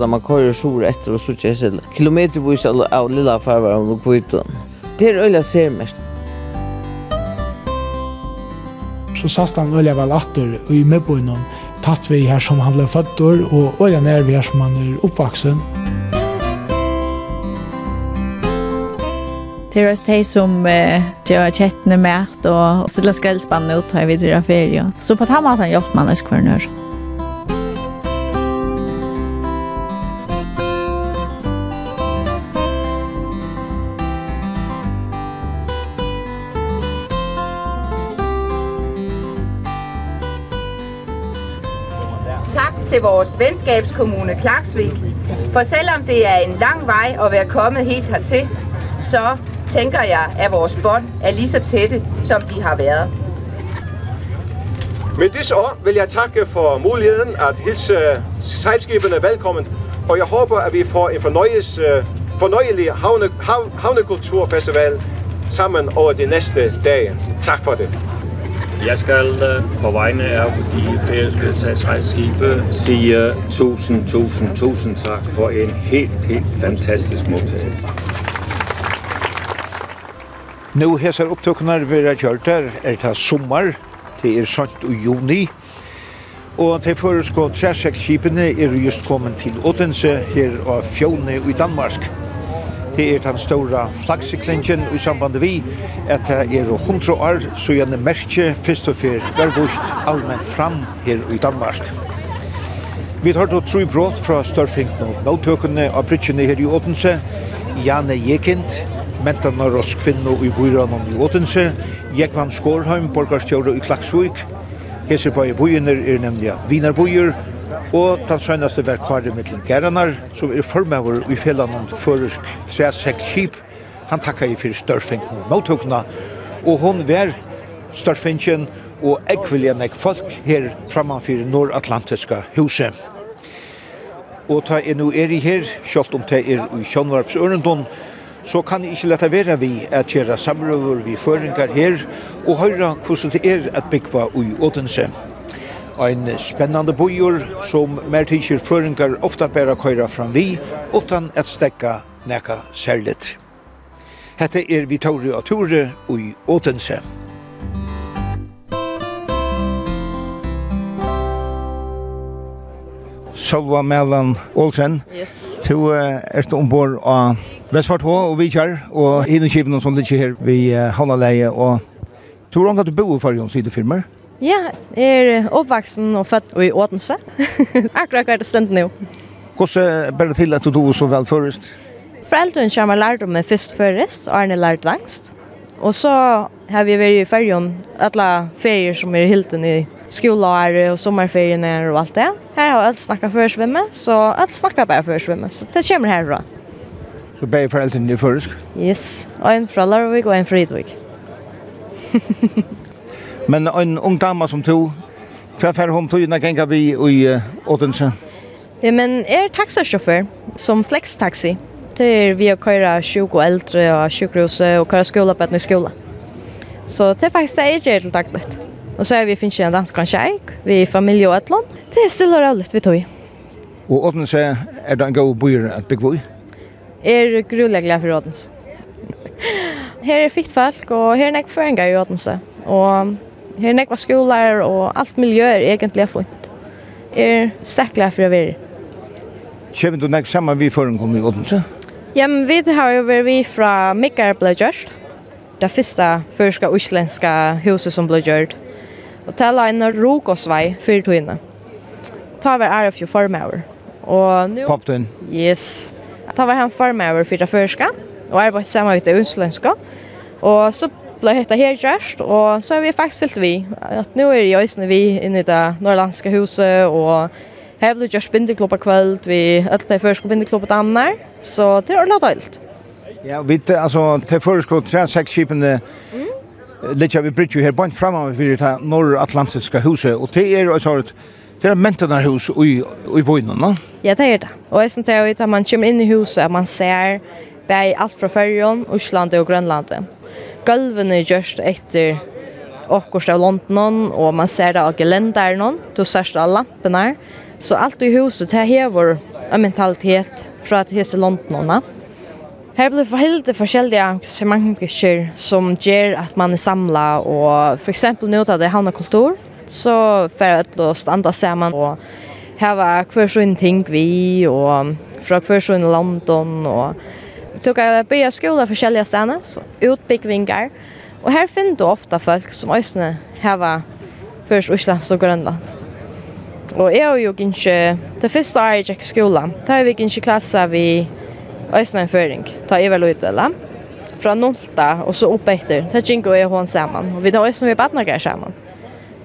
Da man kører sur etter og suttje seg kilometervis av lilla farver og kvitton. Det er øyla ser mest. Så sast han øyla vel atter og i medbøynen tatt vi her som han ble født og øyla nær vi her som han er oppvaksen. Det er også de som eh, gjør kjettene med og stiller skreldspannet ut her videre av ferie. Så på den måten hjelper man oss hver nødvendig. til vores venskabskommune Klaksvik. For selvom det er en lang vej at være kommet helt hertil, så tænker jeg, at vores bånd er lige så tætte, som de har været. Med disse ord vil jeg takke for muligheden at hilse sejlskibene velkommen, og jeg håber, at vi får en fornøjelse, fornøjelig havne, hav, havnekulturfestival sammen over de næste dage. Tak for det. Jeg skal på vegne af de færøske sagsrejsskibe sige tusind, tusind, tusind tak for en helt, helt fantastisk modtagelse. Nu hesar upptöknar vi har vera kjørtar er det sommar, det er sønt og juni, og til føreskå 36-skipene er just kommet til Odense her av Fjone i Danmark det er den store flaggsiklingen i samband vi at det er 100 år så gjerne merke først og fyr vervost allmenn fram her i Danmark. Vi tar då tru brot fra Størfingten og Nåtøkene av Bridgene her i Åtense, Janne Jekind, Mentan og Roskvinno i Bøyranen i Åtense, Jekvann Skårheim, borgarstjåre i Klaksvik, Hesebøye bøyene er nemlig Vinarbøyer, Og den søgneste var Kari Mittlen Geranar, som er formøver i fjellan Føresk tresekk skip. Han takka i fyrir størfingen og måltøkna, og hon var størfingen og ekviljen ek folk her framanfyrir Nordatlantiska huset. Og ta er nu er i her, kjolt om det er i Kjønvarps Ørendon, så kan jeg ikke lette være vi at gjøre samrøver vi føringar her og høre hvordan det er at byggva i Odense. Ein spennande bojor som mer tidsir føringar ofta bæra køyra fram vi, utan at stekka neka særligt. Hette er Vittorio Ature i Odense. Salva Mellan Olsen. Yes. Du uh, er ombord av Vestfart H og Vikjar og Hinnekipen som ligger her ved uh, Hannaleie. Og tror du at du bor i Fargen, sier? Ja. Ja, jeg er oppvaksen og født i Åtense. Akkurat hva er det stendt nå. Hvordan ber det til at du var så vel først? Foreldrene kommer lærte meg først først, og Arne lært langst. Og så har vi vært i ferien, alle ferier som er helt i skoleåret og sommerferiene og alt det. Her har alle snakket før svømme, så alle snakker bare før svømme, så det kommer herfra. Så begge foreldrene i først? Yes, og en fra Larvik og en fra Idvik. Men en ung dama som tog, hva fer hun tog når gengar vi i Odense? Ja, men er taxasjåfør som flextaxi. Det er vi å køyre 20 og eldre og sjukhuset og køyre skola på i skola. Så det er faktisk det jeg gjør til daglig. Og så er vi finnes en dansk kjæk, vi er familie og et land. Det er stille og rolig vi tog. Og Odense, er det en god byer at bygge i? Er grunnleggelig for Odense. her er fitt folk, og her er nek føringer i Odense. Og Her nekva skolar og alt miljø er egentlig fint. Er sterkla for å være. Kjem du nek saman vi foran kom i Odense? Ja, men vi har jo vært vi fra Mikkar ble gjørst. Det første første uslenska huset som ble gjørt. Og tala en rokosvei fyrir togene. Ta var er jo formauer. Og nu... Popten? Yes. Ta var han formauer fyrir det førska. Og arbeid saman vidt det uslenska. Og så ble hetta her gjørst, og så har vi faktisk fyllt vi. At nå er jeg øyne vi inne i det norrlandske huset, og her ble gjørst bindeklubba kveld, vi ølte i første bindeklubba damner, så det er ordentlig døylt. Ja, vi, altså, til førskå tre seksskipene, mm. Littja vi brytju her bant framan vi det norr-atlantiska huset, og det er et Det er mentanarhus i, i bøyna, no? Ja, det er det. Og jeg synes det er at man kommer inn i huset, at man ser bei alt fra Førjon, Osland og Grønlandet gulvene just etter åkors av London, og man ser det av gelenderen, du ser det av lampene. Så alt i huset, det hever en mentalitet fra at hese Londonene. Her blir forhildet forskjellige arrangementer som gjør at man er samlet, og for eksempel nå da det er havnekultur, så får jeg til å standa sammen og hava hver sånn ting vi, og fra hver sånn London, og tog jag börja skola för källiga stannas, utbyggvingar. Och här finner du ofta folk som ösne hava först Oslands och Grönlands. Och jag har ju inte, det första året jag gick i skolan, där har vi inte klassar vid ösne föring, ta i väl ut eller fra nolta og så opp etter. Det gikk og jeg hon sammen. Og vi tar også med badnager sammen.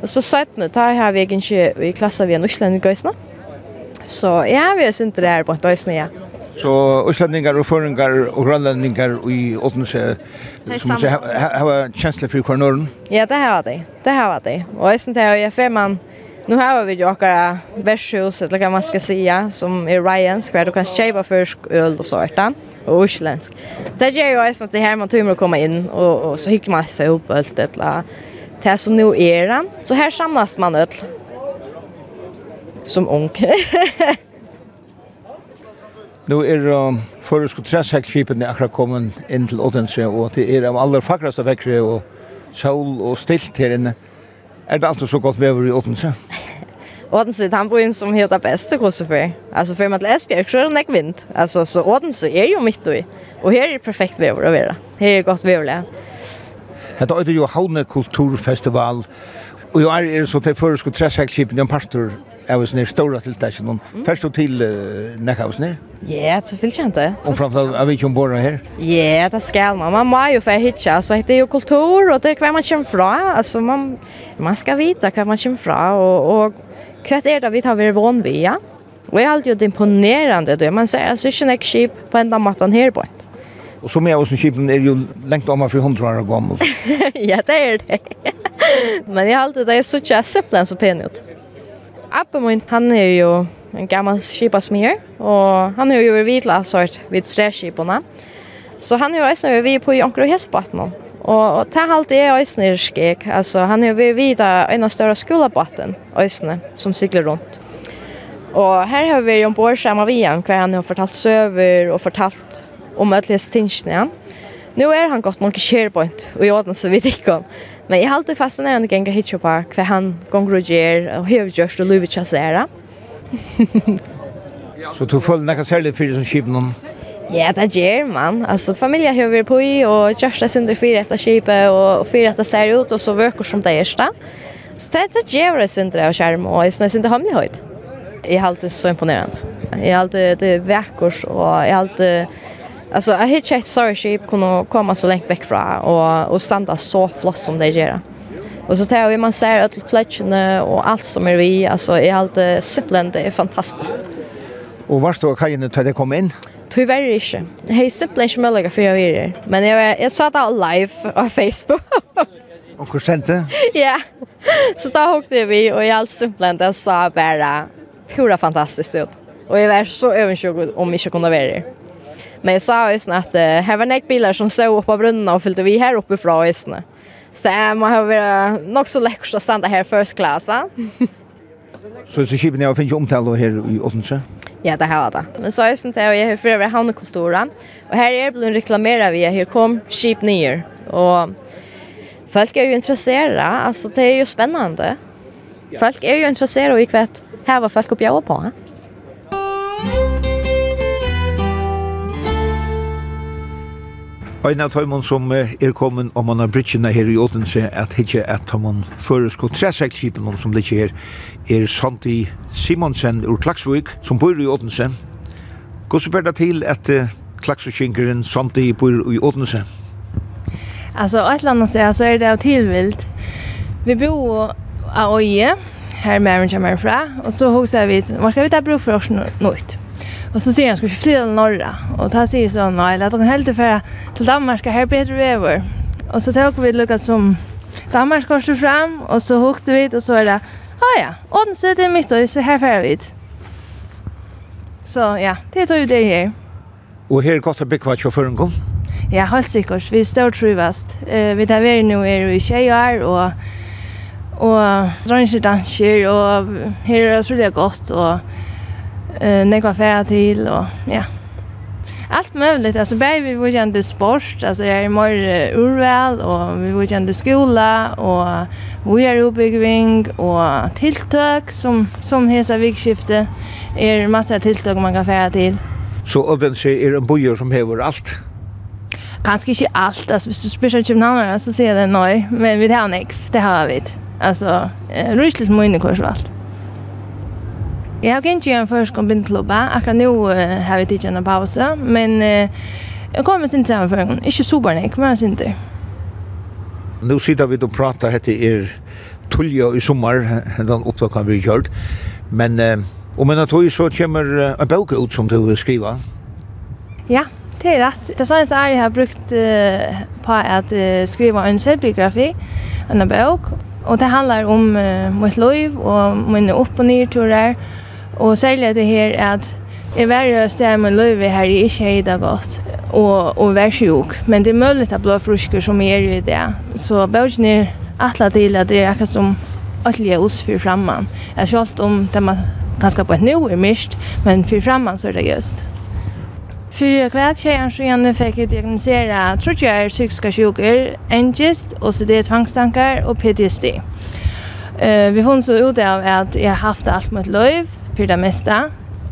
Og så søttene, da har vi egentlig i klasse vi en uslending gøysene. Så ja, vi er sinte det her på en døysene, ja. Så Øslandingar og Føringar og Grønlandingar i Åtense som du sier, har kjensler for kvarnøren? Ja, det har de. Det har de. Og jeg synes det er jo for man, nu har vi jo akkurat vershus, eller hva man skal sige, som er Ryans, hver du kan kjøpe først øl og sånt, og uslensk. Det er jo jeg synes det her man tømmer å komme inn, og, og så hikker man for oppølt, eller det som nå er. Så her samlas man øl. Som ung. Nu er um, føresko træshekkskipene akkurat kommet inn til Odense, og det er av aller fagraste vekkere, og sol og stilt her inne. Er det alltid så godt vever i Odense? Odense, han bor som heter Beste Kosefer. Altså, för man til Esbjerg så er det näck vind. Altså, så Odense er jo mitt i. Og her er det perfekt vever å være. Her er det vever, ja. Det er jo Havne kulturfestival. Og jo er det så til förr skulle träffa en pastor. Jag var snär stora till det. Först och till näck av snär. Ja, så vill jag inte. Och framförallt är vi ikke ombord här. Ja, det ska man. Man må ju för hitcha så det er jo kultur och det er kvar man kommer fra. Alltså man man skal vite kvar man kommer fra, och og hva är det vi tar vi vån vi, ja. Och jeg har alltid imponerande då. Man säger alltså ikke ett skip på enda mattan här på. Och så med oss skipen är ju lengt om för 100 år gammel. ja, det är det. Men jeg har alltid det är så simpelthen så penigt. Appen min han er ju en gammal skipasmir, og han har ju varit vid alla sort vid träskiporna. Så han har ju också varit vid på Jonkro Hästbatten. Og, og det halte jeg øysene i skik. Altså, han er jo vid videre en av større skolebatten, øysene, som sikler rundt. Og her har vi jo ombord bårskjerm av igjen, hver han har fortalt søver og fortalt om ødelighet tingene igjen. Nå er han gått nok i SharePoint, og i åden så vidt ikke om. Men jeg halte fascinerende ganger hitje på hva han gonger og gjør, og hva hevgjørst og luvet kjassere. Så du føler nekka særlig fyrir som skipen noen? Ja, det gjør man. Altså, familie har vært på i, og kjørste sindre fyrir etter skipet, og fyrir etter ser ut, og så vøker som det er Så det, det gjør det sindre av skjerm, og jeg synes det er hemmelighet. Jeg er alltid så imponerende. Jeg er alltid det vekkers, og jeg er alltid... Alltså, jag har inte Sorry Sheep kunna komma så långt väck från och, och stanna så flott som det gör. Och så tar vi man ser att fletcherna och allt som är vi alltså är allt simpelt det är fantastiskt. Och vart då kan ni ta det kom in? Tyvärr inte. Hej simpelt som möjliga för jag är Men jag jag sa det live på Facebook. Och hur sent det? Ja. Så då hoppade vi och i allt simpelt det sa bara pura fantastiskt ut. Och jag var så övertygad om jag inte kunde vara det. Men jag sa ju snart att här var några bilar som såg upp på brunnen och fyllde vi här uppe från ösnen. Så jeg må ha vært nok så lekkert å stanna här first class. Så så skipen jag finns ju omtal här i Åttense. Ja, det har det. Men så är det sånt at jag har för över havnekulturen. Och här är det blivit reklamerad via, här kom skip nye. Och folk är ju intresserade, alltså det är ju spännande. Folk är ju intresserade och i kvätt här var folk på bjuda på. Ein av tøymon som er kommet om man har bridgene her i Odense at hekje at man føresko tresektskipen som ligger her, er Santi Simonsen ur Klaksvik, som bor i Odense. Gå så bare til at uh, Klaksvikinkeren Santi bor i Odense. Altså, et eller annet sted så er det jo tilvilt. Vi bor av Øye, her med Arjen kommer fra, og så husker vi, hva skal vi ta bruk for oss nå? Och så säger han ska vi flytta till norra. Och då säger så nej, låt oss helt för till Danmark här bättre vägar. Och så tog vi lucka som Danmark kors fram och så hukte vi och så är det ah, ja, Odense det är mitt och så här för vi. Så ja, det tar ju det här. Och här gott att bygga chauffören kom. Ja, helt sikkert. Vi står truvast. Eh, vi tar vi nu är i tjejer och och drar inte danser och här är det så det gott och eh när färra till och ja. Allt möjligt. Alltså bär vi vill ju sport, alltså jag är mer urval och vi vill ju ändå skola och vi är uppbyggving och tilltök som som hesa vikskifte är massa massor av tilltök man kan färra till. Så Odense är en bojor som hever allt. Kanske inte allt. Alltså hvis du spyr København så ser det nej, men vi har nek, det har vi. Alltså eh, rysligt mycket kurs allt. Jeg har ikke en først om bindklubba. Akkurat nå har vi tidligere en pause, men jeg kommer sin sammen for en Ikke super nek, men jeg synes til. Nå sitter vi og prater hette er tulja i sommer, den opptakken vi har gjort. Men om en av tog så kommer en bok ut som du vil. Ja, det er rett. Det er sånn at jeg har brukt uh, på at uh, skrive en selvbiografi, en bok. Og det handlar om uh, mitt liv og mine opp- og nedturer. Og Og særlig det her at jeg var jo stedet med løyve her i ikke hei det godt, og, og vær sjuk. Men det er mulig at blå frusker som er i det. Så bøkken er atla til at det er akkurat som atlige oss for framman. Jeg selv om det man kanskje på et nå er mist, men for framman så er det just. Fyrir kvart tjejen så gjerne fikk jeg diagnosere trodde jeg er psykiske sjuker, engist, OCD tvangstankar og PTSD. Uh, vi funnet så ut av at jeg har haft alt mot løyv, för det mesta.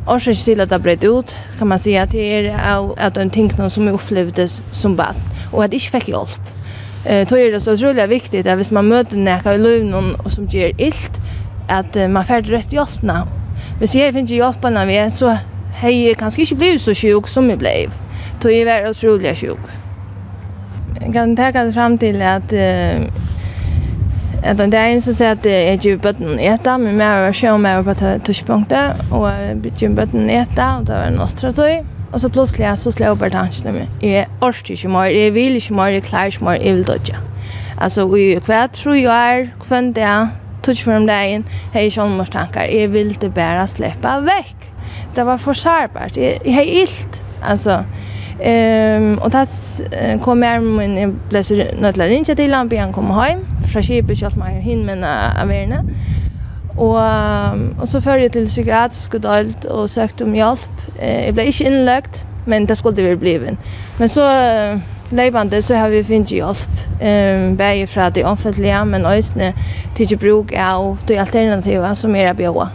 Och så till att det brett ut kan man säga att det är att en ting som jag upplevde som bad och att det inte fick hjälp. Eh då är det så otroligt viktigt att hvis man möter näka i någon och som ger illt att man får rätt hjälp nu. Hvis jag finns hjälp när vi så hej kanske inte blivit så sjuk som jag blev. Då är jag otroligt sjuk. Jag kan ta fram till att eh, At den dagen så sier at jeg gjør bøtten eta, men jeg var sjøen mer på tørspunktet, og jeg gjør bøtten eta, og det var en ostratøy. Og så plutselig så slår jeg bare tanken min. Jeg orker ikke mer, jeg vil ikke mer, jeg klarer ikke mer, jeg vil dødja. Altså, i hver tro jeg er, hvem det er, tush for om dagen, hei sånn mors tankar, jeg vil det bare slippe vekk. Det var for sårbart, jeg, jeg er illt. Altså, Ehm och tas kom mer men jag blev så nödlad inte till han han kom hem från skipet kört mig hin men averna. Och och så förde jag till psykiatrisk adult och sökte om hjälp. Eh jag blev inte inlagt men det skulle det bli Men så leivande så har vi finnit hjelp um, bäge från det offentlige, men ösne till bruk av det alternativa som er å bjøa.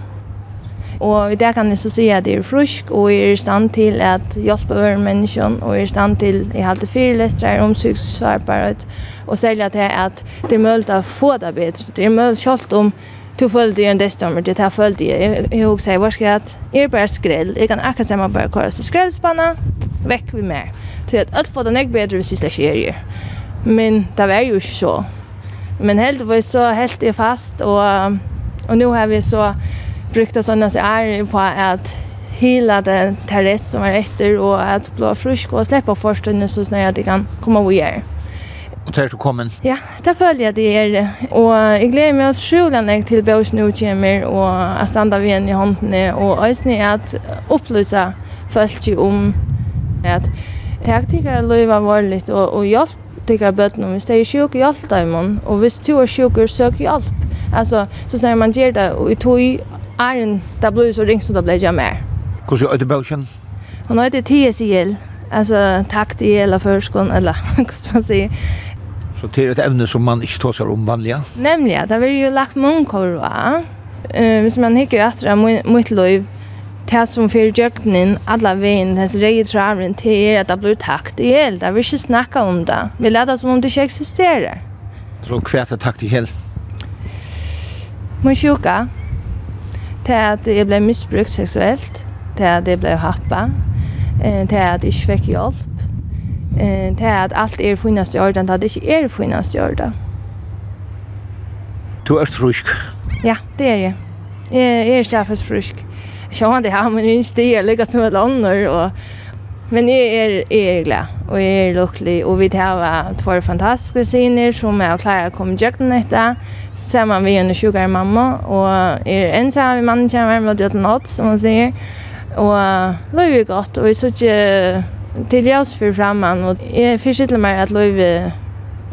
Og i det kan jeg så si at jeg er frusk, og jeg er i stand til at hjelpe over mennesken, og jeg er i stand til, jeg har alltid fire lestere, om omsorgsarbeid, og særlig at det er at det er mulig å få det bedre. Det er mulig selv om du føler det en destommer, det er følt det. Jeg har også sagt, hva skal jeg at jeg er bare skrell, jeg kan akkurat sammen bare kåre til skrellspanna, vekk vi mer. Så at alt får det ikke bedre hvis jeg slett gjør det. Men det var jo ikke så. Men heldigvis så helt jeg fast, og, og nå har vi så brukte sånne som er på at hela det terress som er etter og at blå frusk og släppa forstående så snart de kan komma och göra. Och där du kommer? Ja, där följer jeg det er. Och jeg gleder meg att skolan är till Bås nu kommer och jeg stander vid en i håndene, och ösna är att opplyse folk om att taktikar löva varligt och, och jag tycker bättre om vi säger sjuk hjälp dem och visst du är sjuk och sök hjälp. Alltså så säger man ger det och i tog Arjen, det ble så ringt som det ble jeg mer. Hvordan er det bøkken? Hun heter TSIL, altså takt i eller førskånd, eller hva man sier. Så det er et evne som man ikke tar seg om vanlig? Nemlig, det blir jo lagt mange kår. Uh, hvis man hikker etter mitt liv, det som fyrir djøgnen, alla veien, hans rei travren, det er at det blir takt i hel. Det vil ikke snakke om det. Vi leder som om det ikke eksisterer. Så hva er takt i hel? Min sjuka til at jeg ble misbrukt seksuelt, til at jeg ble happa, til at jeg ikke fikk hjelp, til at alt er finnast i orden, til at det ikke er finnast i orden. Du er frusk? Ja, det er jeg. Jeg er ikke frusk. Jeg skjønner det her, men jeg er ikke det, jeg lykkes med lander, og Men jeg er, jeg er glad, og jeg er lukkelig, og vi har två fantastiske scener som er klare å komme i døgnet etter, sammen med en sjukere mamma, og jeg er en sammen med mannen kommer med døden åt, som man sier, og løy er godt, og jeg så ikke til jeg også for fremme, og jeg forsikler meg at løy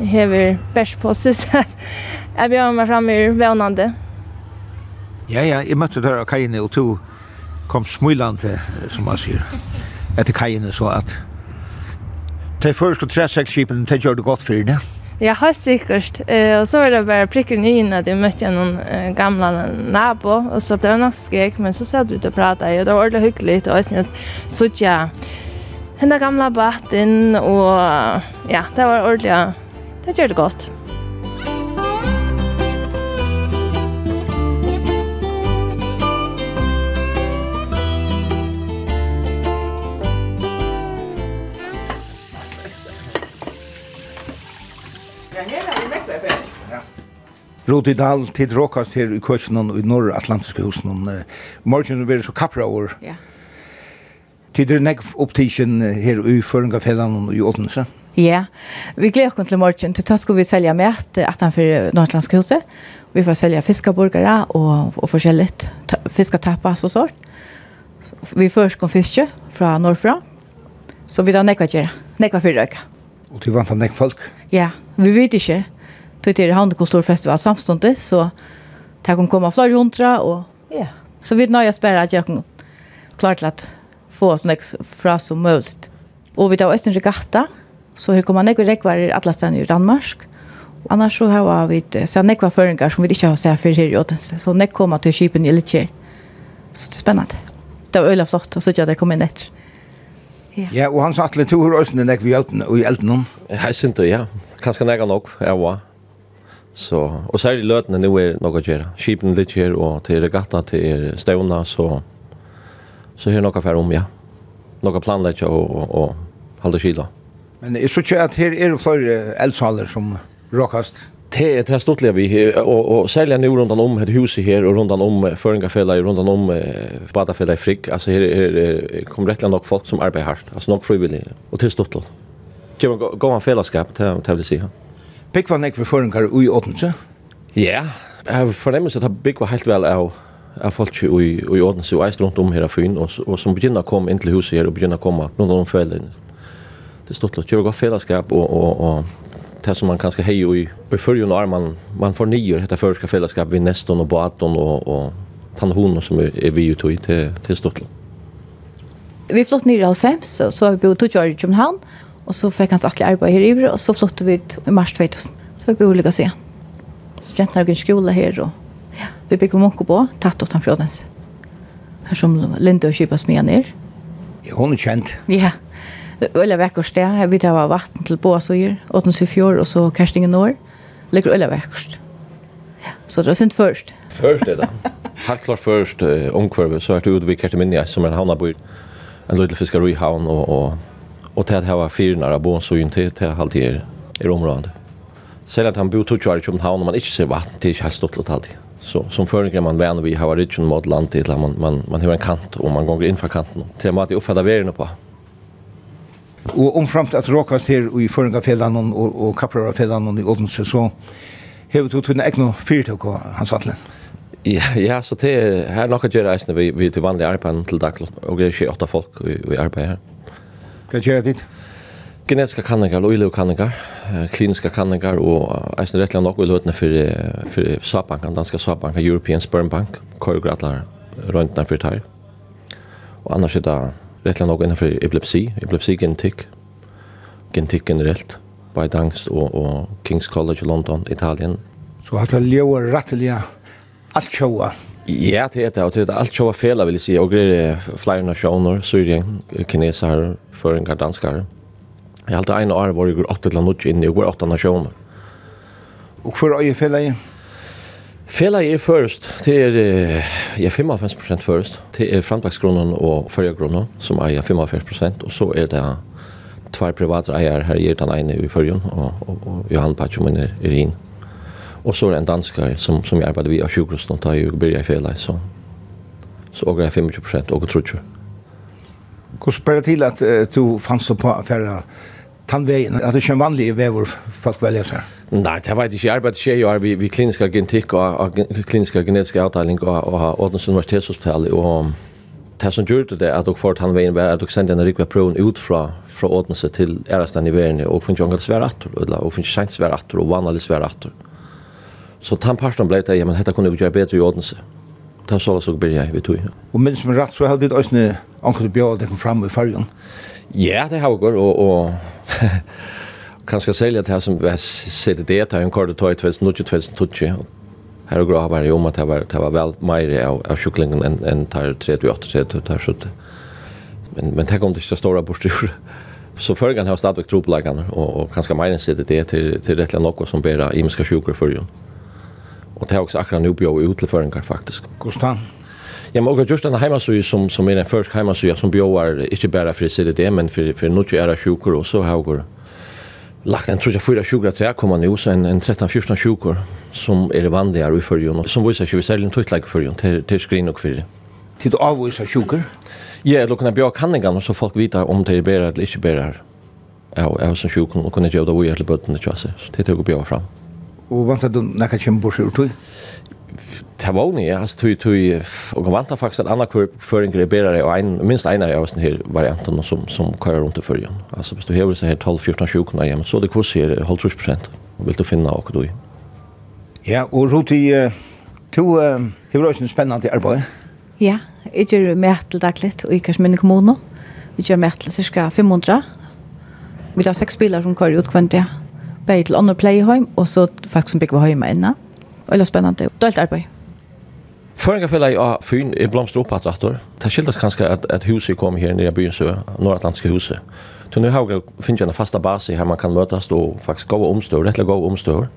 hever bæsj på seg, så jeg bjør meg fremme i vevnande. Ja, ja, jeg møtte døra Kajne, og to kom smilande, som man sier etter kajene, så at de første træsekskipene, de gjør det godt for det. Ja, helt sikkert. Eh, og så var det bare prikker i inn at jeg møtte noen eh, gamle nabo, og så det var nok skrek, men så satt vi ut og pratet, og det var ordentlig hyggelig, og jeg så ikke jeg henne gamle baten, og ja, det var ordentlig, det gjør det godt. Rodi Dahl tid råkast her i Køsjonen og i norra atlantiske husen. Morgen blir så kappra over. Ja. Tid er nekv opptisjen her i Føringafellan og i Åtense. Ja, vi gleder oss til morgen. Til tatt skal vi selge med at han for Nordlandske huset. Vi får selge fiskaburgere og, og forskjellig fiskatapas og sånt. Vi først kom fiske fra Norrfra. Så vi da nekva gjøre. Nekva fyrrøyka. Og til vant han nekva folk? Ja, vi vet ikke tog til Havnekulturfestival samståndet, så det kan komme flere hundra, og ja, yeah. så vi nøyes spørre at jeg kan klare til at få oss sånn fra som mulig. Og vi tar også en regatta, så her kommer nekve rekvarer alle stedene i Danmark, Annars så har vi så nekva føringar som vi ikke har sett før her i Åtense. Så nek kommer til kipen i litt Littkjær. Så det er spennende. Det var øyla flott, og så ikke det kom inn etter. Ja, ja og han sa at litt tur og øsne nekva i elden Ja, jeg synes det, ja. Kanskje nekva nok, ja, ja. Så, och så är det lötna nu är något att göra. Skipen lite här och till regatta till er så så här några för om ja. Några planlägga och, och, och hålla kyla. Men är så inte att här är det för eldsaler som råkast? Det är det stortliga vi och, och sälja nu runt om ett hus här och runt om föringarfälla runt om eh, badafälla i Frick. Alltså här, här kommer rätt nog folk som arbetar hårt. Alltså nog frivilligt och till stortligt. Det var en fällskap fällskap, till vill säga. Bikva nekve føringar ui åtnse? Ja, jeg har fornemmer at det var helt vel av av folk i i Odense og eist rundt om her av Fyn og, og som begynner å komme inn til huset her og begynner å komme noen av de følger det er stort det det godt fellesskap og, og, og det som man kanskje hei i, i fyrjun og man, man får nyer dette førska fellesskap vid neston og baton og, og tannhonen som er, er vi utøy til, til stort. Vi flott nyr i Sems, så så har vi bodd til år i København, Och så fick han så attliga arbete här i Ivre och så flyttade vi ut i mars 2000. Så vi bor lika sen. Så gentarna gick en skola här och ja, vi bygger många på, tatt åt han fjordens. Här som Linda och Kipas med ner. Ja, hon är känd. Ja. Ulla Väckorst, det. Jag vet att det var vatten till Båsöjer, Åtens i fjord och så Karstingen år. Ligger Ulla Väckorst. Ja, så det var sent först. Först är det. Helt klart först omkvarvet så har det utviklat minne som en hamnarbord. En liten havn og, og Och det här var fyra nära bon så inte till halvtid i området. Sen att han bor tog kvar i Köpenhamn och man inte ser vatten till helt stått alltid. Så som förr man vän vi har varit mot land till man man man har en kant och man går in för kanten. Till man i uppfatta vägen på. Och om framt att råkas här i förringa og, och och kapprar i Odense så hevur tú tunne ekno fyrtøk og hans atlan. Ja, ja, så det er her nokka gjerreisne vi, vi til vanlig arbeid til daglig, og det er ikke åtta folk vi, vi arbeider her. Hva gjør det ditt? Genetiska kanningar, og kanningar, kliniska kanningar og eisen rettelig nok i løtene for, for SAP-banken, danska SAP-banken, European Sperm Bank, korger atler for tar. Og annars er det rettelig nok innenfor epilepsi, epilepsi-genetikk, genetikk generelt, by Dangs og, og King's College i London, Italien. Så har er ljøer rettelig alt kjøa Ja, det er det, og det er alt sjåa fela, vil jeg si, og det er flere nasjoner, syrien, kineser, føringar, danskare. Jeg har alltid en år hvor jeg går åtte til noe inn i, og går åtte nasjoner. Og hvor er fela i? Fela er først, det er, jeg er 55% først, det er framtaksgrunnen og førjegrunnen, som er 55%, og så er det tvær private eier her i den ene i førjen, og, og, og Johan Pachymin er, er inn. Och så är det en danskare som, som jag arbetade vid av sjukhusen och tar ju och börjar i fel. Så, så åker jag 25 procent och tror jag. Hur spelar det till att uh, du fanns på affärer tandvägen, att det är en vanlig väg vår folk väljer sig? Nei, det vet ikke. Jeg arbeider ikke och vi, vi kliniska genetikk og, og kliniska genetiska avdeling og, og Ådens universitetshospital Og det som gjør det att och fort han var at dere sände en rikve prøven ut fra, fra Ådens til Ärastan i og finner ikke jag att svära att och fick chans svära att och vanlig svära att. Så den parten ble det, ja, men dette kunne vi gjøre bedre i Odense. Det så så blir jeg, vi tog. Og minst som rett, så har du også anker bjør det kom fram i fargen. Ja, det har vi gått, og, og kanskje særlig at det som vi sitter det, det en kort tog i 2020-2020, og Här och gravar ju om att det var det var väl mer av av kycklingen än än tar 38 tar 70. Men men tänk om det är stora bordstur. Så förgan har stadigt tro på och och kanske mer än det till till rättla något som ber imiska sjukor för ju. Och det har också akkurat nu bjöd utleføringar faktisk. Kostan? Ja, men också just den hemmasøy som, som er den første hemmasøy som bjöd ikke bare for CDD, men for, for nu är det sjuker och så har jag lagt en tror jag fyra sjuker tre kommer nu så en, en 13-14 sjuker som är det vanligare i förrjun och som visar sig vi säljer en tuttlägg förrjun till, till skrin och kvirre. Till du avvisar sjuker? Ja, då kan jag bjöd kanningarna så folk vet om det är bättre eller inte bättre. Ja, jag som sjuker och kunde göra det och hjälpa bötten det så Det tog jag bjöd fram og vant du nekka kjem bort ur tui? Det var ni, altså Tui, tui, og vant at faktisk at andre føringer er bedre, og ein, minst einar av sånne her som, som kører rundt i førjen. Altså hvis du hever så her 12-14 sjukene hjem, så er det kurs her, holdt 30 prosent, vil du finne akkur du i. Ja, og Ruti, to hever også en spennende arbeid. Ja, jeg gjør med til daglig, og i Karsminne kommune. Vi gjør med til cirka 500. Vi har seks biler som kører ut kvendt, ja. Bæg til andre playheim og så folk som bygger høyma inne. Og spennende. Dølt arbeid. Føringar fella i A4 Fyn er blomst opp at attor. Det skildas kanskje at, at huset kom her nere i byen Sø, Nordatlantiske huset. Så nu har vi finner en fasta base her man kan møtas og faktisk gå omstår, rettelig gå omstår.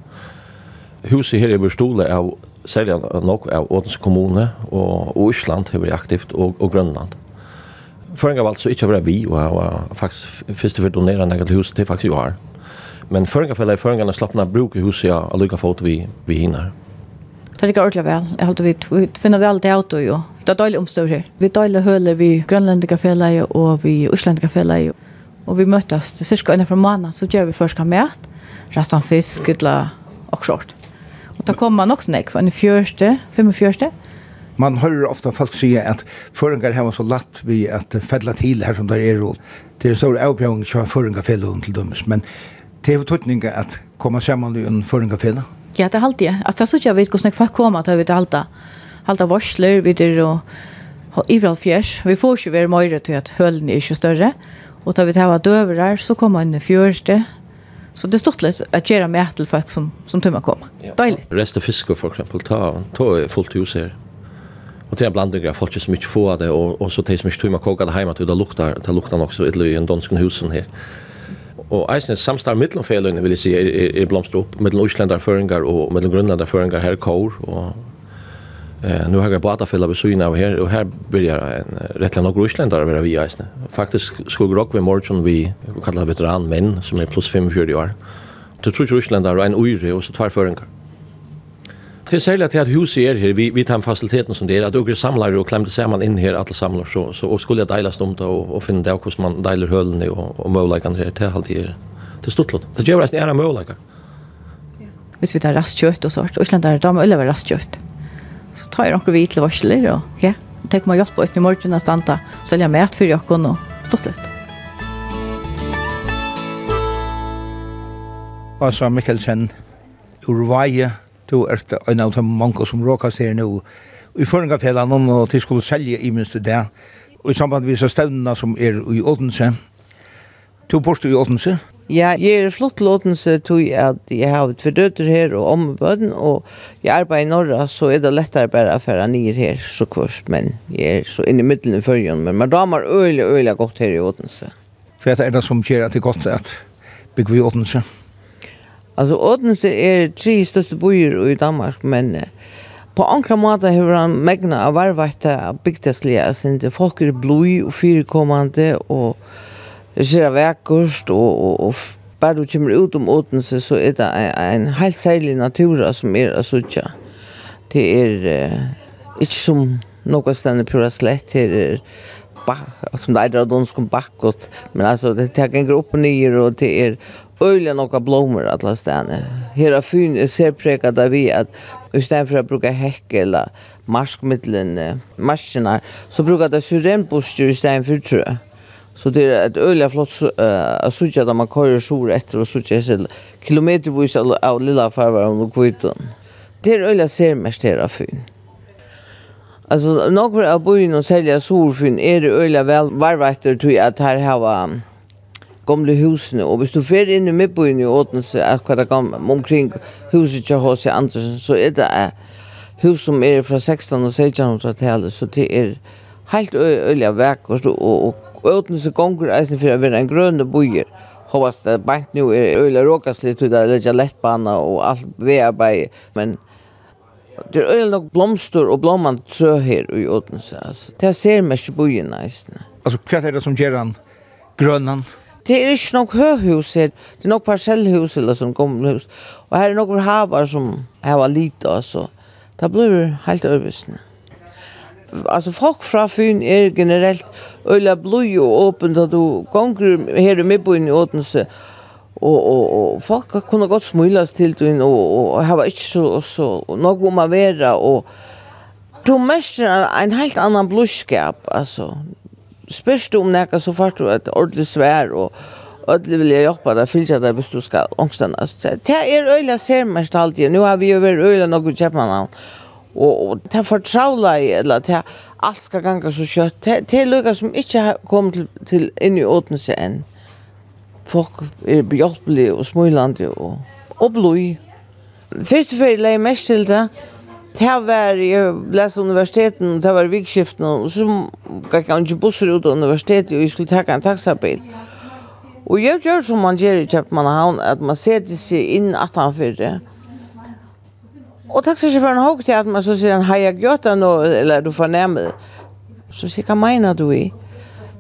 Huset her er bestående av særlig nok av Ådens kommune og, og Island har vært aktivt og, og Grønland. Føringar valgte så ikke å være vi og, og faktisk først for å donere en eget hus til faktisk jo her. Men føringarfellet er føringarna slappna bruk i huset ja, og lykka fot vi, vi hinner. Det ligger ordentlig vel. Jeg holder vi, vi finner vel det auto jo. Det er omstår omstøver. Vi døylig høler vi grønlandikafellet og vi uslandikafellet og vi møttes cirka innenfor måneden, så gjør vi først kan mät. resten fisk, eller og skjort. Og da kommer man også nek, for en fjørste, fem fjørste. Man hører ofta folk att at føringer har så latt vi at fedla til her som der er råd. Det er en stor avbjøring som føringer fellon til dømes, men det er tøtning at komme sammen i en føringafelle? Ja, det er alltid. Altså, jeg synes jeg vet hvordan folk kommer til å vite halta, det. Alt det varsler, vi der og ivral fjers. Vi får ikke være mer til at hølen er ikke større. Og tar vi til att ha så kommer en fjørste. Så det er stort litt at gjøre med til folk som, som tømmer kommer. Ja. Deilig. Rest av fisker, for eksempel, ta, ta fullt hus her. Och det är blandningar folk som inte får det och, och så det som inte tog koka det hemma till det luktar, det luktar också ytterligare i en dansken husen här og eisen samstar mittlum feløgne vil eg seia er, er, er blomstra opp mittlum Íslandar føringar og mittlum Grønlandar føringar her kor og eh nu har jag bara fälla besyn av här och här börjar en rätt lång Íslandar Íslendar vara vi eisen. Faktiskt skulle rock vi morgon vi kallar veteran män som är plus 45 år. Det tror ju Íslendar är en uire och så två föringar. Det sälja att att hus är här vi vi tar faciliteten som det är att åker samlar och klämmer man in här alla samlar så så och skulle dela stumt och och finna det hur man delar höllen och och möjligheten här till allt det till stort låt. Det gör resten är möjligheter. Ja. Hvis vi tar rastkjøtt och sånt, och Øslandar, da må alle være rastkjøtt. Så tar jag några vi til varsler, og ja, tänk om jeg på i morgon att stanta, så jeg för jag jokken Stort låt. Och så Mikkelsen, Urvaje, Du er en av de mange som råkas her nå i Føringafjellan om at de skulle selge i minst det og i samband med støvnene som er i Odense. Du bor i Odense? Ja, jeg er flott til Odense tog at jeg har et fordøter her og ombøden og jeg arbeider i Norra så er det lettere bare å fære nye her så kvart. men jeg er så inne i middelen i førjen men man damer øyelig øyelig godt her i Odense. For det er det som gjør at det er godt at bygger vi Ådense Alltså Odense är tre största byar i Danmark men eh, på andra måter har han megna av varvakta bygdesliga sin det folk är bloj och fyrkommande och ser verkost och, och, och bara du kommer ut om Odense så är det en, en helt särlig natur som är att sucha. Det är eh, inte som något ständigt pura slätt det är som det är där de ska backåt men alltså det tar en grupp ner och det är öliga några blommor att la stanna. Hela fyn ser präkat där vi att istället för att bruka häck eller maskmittlen, maskina, så brukar det syrenbuster istället för trö. Så det är ett öliga flott att sutja där man kör sjur efter och sutja sig kilometervis av lilla farvar om kvitton. Det är öliga ser mest hela fyn. Alltså, några av byn och sälja solfyn är det öliga väl varvakter at att här har gamle husene, og hvis du fer inn i midtbyen i Åtense, akkurat gamle, omkring huset til H.C. Andersen, så er det hus som er fra 16 og 1600-tallet, så det er helt øyelig vekkert, og, og Åtense gonger eisen for å være en grønne byer. Hoppas det bant nu er øyelig råkaslitt, det er litt bana og alt vearbeid, men Det er øyelig nok blomster og blomman trø her i Odense altså. Det ser mest i byen, eisen. Altså, hva er det som gjør han grønnen? det er ikke nok høyhus her, det er nok parcellhus eller sånn gamle hus. Og her er nok havar som hava lite, altså. Det blir helt øyvisende. Altså, folk fra Fyn er generelt øyla blod og åpent, at du gonger her i midtbyen i Odense. og, og, og folk kunne godt smulas til du, og, og, og hava ikke så, så nok om å være, og du mestrar en helt annan blodskap, altså spørst du om nekka så fart du et ordentlig svær og Ödli vil jeg hjelpa deg, fylgja deg hvis du skal ångstendast. Det er øyla ser mest alltid. nu har vi jo vært øyla nokku kjeppmannan. Og det er fortraula i, eller det er alt skal ganga så kjøtt. Det er lukka som ikke har kommet til, til inn i åtense enn. Folk er behjelpelige og smulande og, og blod. Fyrst og fyrir leie mest til det, Det var jeg läste universiteten, det var vikskiften, og så gikk jeg ikke busser ut av universitetet, og jeg skulle takke en taxabil. Og jeg gjør som man gjør i Kjøpmannhavn, at man setter seg inn at han fyrer. Og taxachauffören har til at man så sier han, hei, jeg gjør det nå, eller du får nærmere. Så sier jeg, hva mener du i?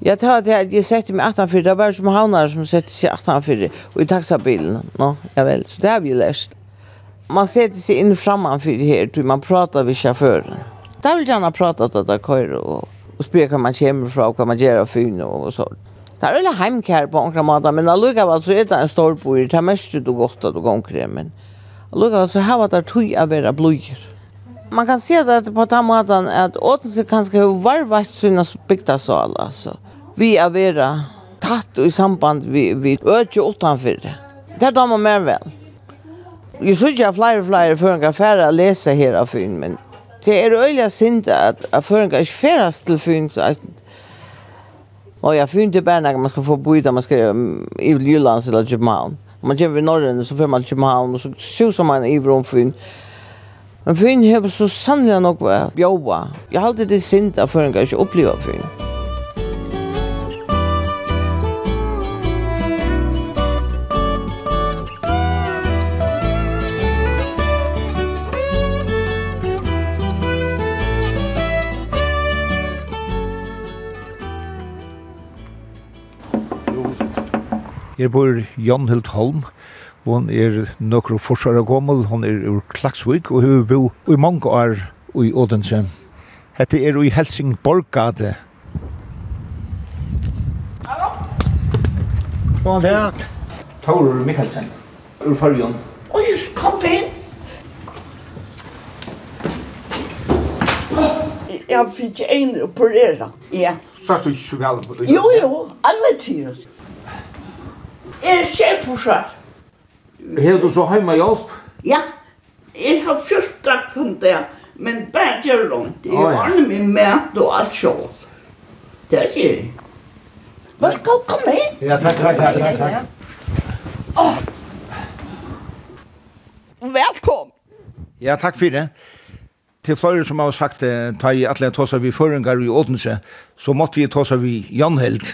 Jeg tar til at jeg setter meg 18 det er bare som havnere som setter seg 18 og i taxabilen. Nå, no, jeg vel, så det har vi lært man sätter sig in framför här till man pratar med chauffören. Där vill gärna prata att det kör och och spela kan man kommer ifrån och kan man göra fyn och så. Där är väl hemkär på några månader men alluga var så är det en stor bo i det mest du gott att du går men alluga så har det tog av era blöjor. Man kan se det på den måten att Åtense kanske har varvat sina bygdasal alltså. Vi är vera tatt i samband vi vi ökje utanför. Det där damer mer väl. Jeg synes ikke at flere og flere føringer færre å lese her av Fyn, men det er øyelig sint at, at føringer ikke færres til Fyn. Så, og jeg Fyn til bare når man skal få bo i man skal i Jyllands eller København. Om man kommer i Norge, så får man til København, og så suser man i Vrom Fyn. Men Fyn har så sannelig nok vært jobba. Jeg har alltid det sint at føringer ikke opplever Fyn. Jeg bor Jan Holm, Hon hun er nøkker forsvarer gommel. hun er ur Klaksvik, og hun bor i mange år i Odense. Hette er i Helsingborgade. Hallo? Hva er det? Taurur Mikkelsen, ur Førjon. Oi, kom inn! Jeg fikk en operera, ja. Satt du ikke så vel på det? Jo, jo, alle tider er sjef for seg. Hefur du så heima hjelp? Ja, jeg har først takk for det, men bare gjør langt. Jeg oh, ja. min mat og alt sjål. Det er sier jeg. Hva skal komme inn? Ja, takk, takk, takk, takk. takk. Oh. Velkommen. Ja, takk for det til flere som har sagt det, ta i atle tåsa vi føringar i Odense, så måtte vi tåsa vi Janheld.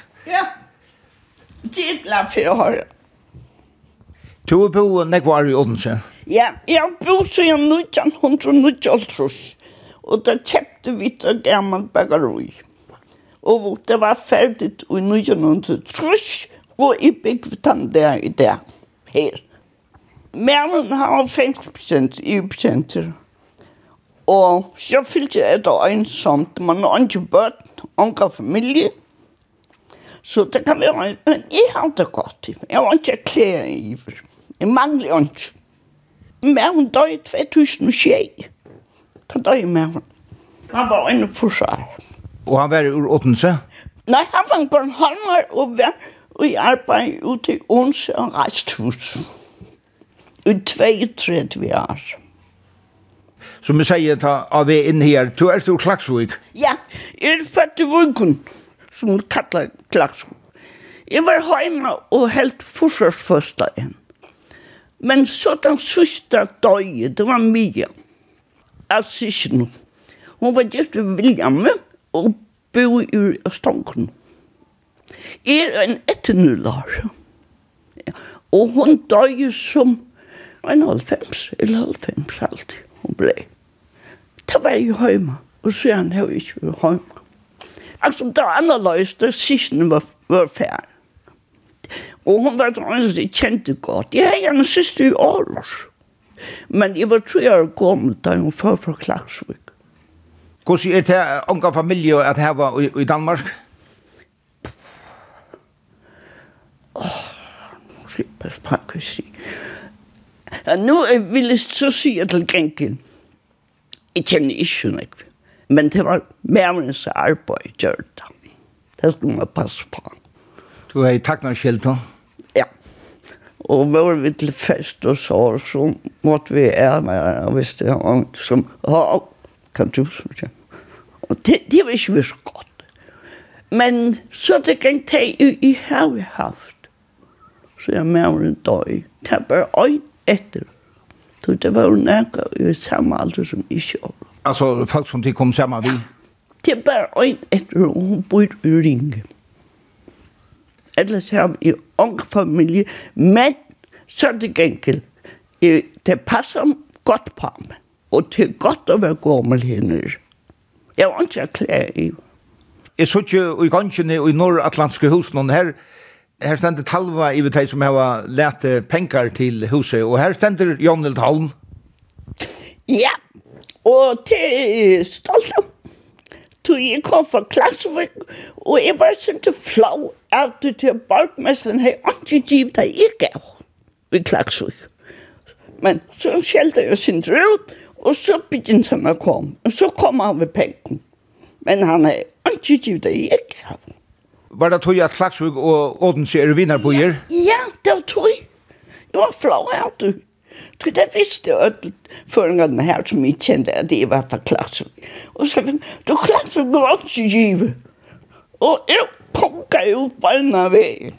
Gidla för jag har. Du er på nekvar i Odense? Ja, jeg har bodd siden 1990 og da kjøpte vi til gammel bagaroi. Og det var ferdig i 1930 og i byggvetan der i der, her. Mæren har 50% i prosenter. Og så fyllte jeg da ensomt, man har ikke bøtt, ikke familie, Så det kan være, men jeg har det godt. Jeg har ikke klær i. Jeg mangler ikke. Men hun døg i 2006. Da døg jeg med hun. Han var en forsvar. Og han var ur Åtense? Nei, han var på en halmer og var i arbeid ute i Ånse og reist Resthus. I 32 år. Som vi sier, ta av vi inn her, du er stor klagsvig. Ja, jeg er født i vunken. Ja som hun kallar Klaksum. Jeg var hjemme og helt forsvarsførsta igjen. Men så den sista døgnet, det var mye. Altså ikke noe. Hun var gift ved William og bo i Østanken. Jeg er en etternular. Og hun døg som en halvfems, eller halvfems alltid, hun ble. Det var jeg hjemme, og så er han har ikke vært hjemme altså, det var anderledes, det sidsten var, var færdig. Og hun var dronning, som jeg kendte godt. Jeg havde en syster i Aarhus. Men jeg var tre år gammel, da hun var fra Klagsvik. Hvordan er det unge familie at var i, i Danmark? Åh, nu skal jeg passe på, kan. Ja, nu vil jeg så sige til Gengen. Jeg kjenner ikke, ikke. Men det var mærens arbeid gjørt. Det skulle man passe på. Du er i takknar da? Ja. Og var vi til fest og så, så måtte vi ære meg, hvis det var noen som, ja, kan du så Og det, det var ikke så godt. Men så det kan ta i, i har vi haft. Så jeg mærer en dag. Det er bare øyn etter. Så det var jo nærkere i samme alder som ikke var. Alltså folk som de kom samman vi. Det er bare en etter hun bor i ring. Ellers har vi ung familie, men så er det gengæld. Det passer godt på ham, og det er godt å være gammel henne. Jeg var ikke klær i. Jeg så ikke i gangene i nordatlantiske hus noen her, her stender Talva i det som har lært penger til huset, og her stender Jonnel Holm. Ja, Og til stolt av. Så jeg kom fra Klagsvik, og jeg var sånn til flov, av det til borgmesteren havde ikke givet, deg jeg gav i Klagsvik. Men så skjelte jeg sin drød, og så begynte han å komme. Og så kom han ved penken. Men han havde ikke givet, deg jeg gav. Var det tog at Klagsvik og Odense er vinnerbøyer? Ja, ja, det var tog. Jeg var flov av det. Du, det visste jeg at føringene här som jeg kände att det var för klass. Och så då fikk du klassen grønnsgive. Och jag punka ut på en av veien.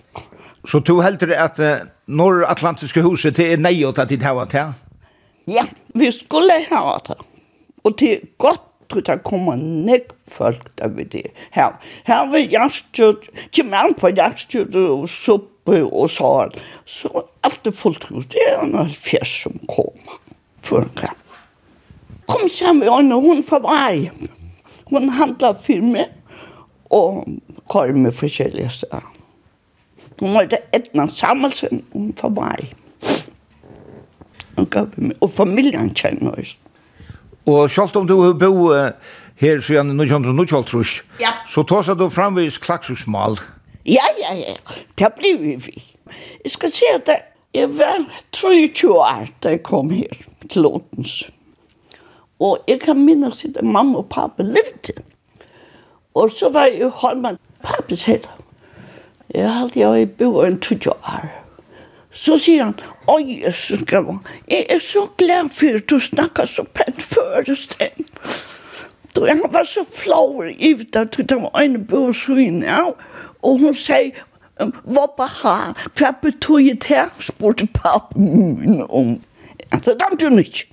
Så du heldur at uh, Norr-Atlantiske huset til er neiot at de hava til? Ja, vi skulle hava til. Og til godt tror det kommer nek folk der vil det her. Her vil jeg stjørt, til mann på jeg stjørt og bø og sal. Så alt er fullt hus. Det er noen fjers som kom før en kamp. Kom sammen med henne, hun får vei. Hun handler for meg og kom med forskjellige steder. Hun var det etna sammelsen, hun får vei. Hun gav meg, og familien kjenner oss. Og selv om du bor her siden Ja. så tar du framvis klaksusmal. Ja Ja, ja, ja. Det blev vi. vi. Jeg skal si at jeg var 23 år da jeg kom her til Åtens. Og jeg kan minnes at mamma og pappa levde. Og så var jeg i Holman. Pappa selv. Jeg har alltid jeg bo en 20 år. Så sier han, å Jesus, jeg er så glad for at du snakker så pent før, Sten. Du, han var så flår i det, du, det var en bøsvin, ja og hun sier, hva på ha? Hva betyr det her? spurte pappa min om. Ja, Det er hun ikke.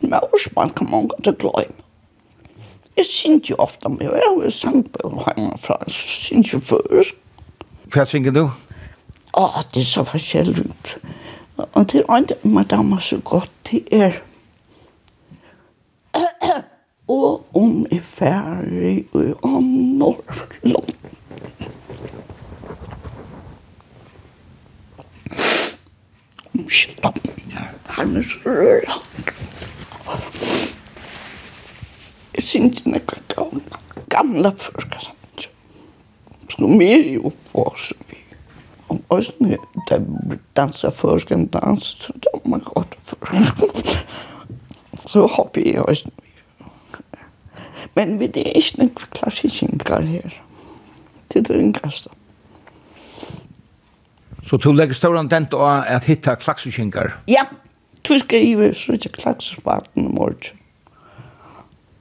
Men Osman kan man godt glemme. Jeg synes jo ofte om jeg er jo sang sangbøger hjemmefra, så synes jeg først. Hva synger du? Å, det er så forskjellig. Og det er andre madame så godt til er. Og om jeg ferdig og om Norge langt. Han er så røra. Jeg synes ikke gamla, gamla førskasamt. Så mer i oppvåsen vi. Og også når de danser dansa en dans, så da man godt førskan. Så hopper jeg også. Men vi det er ikke noen klassikingar her. Det er en kastan. Så du legger ståren dent til at hitta klaksuskinkar? Ja, du skriver så ikke klaksusparten i morgen.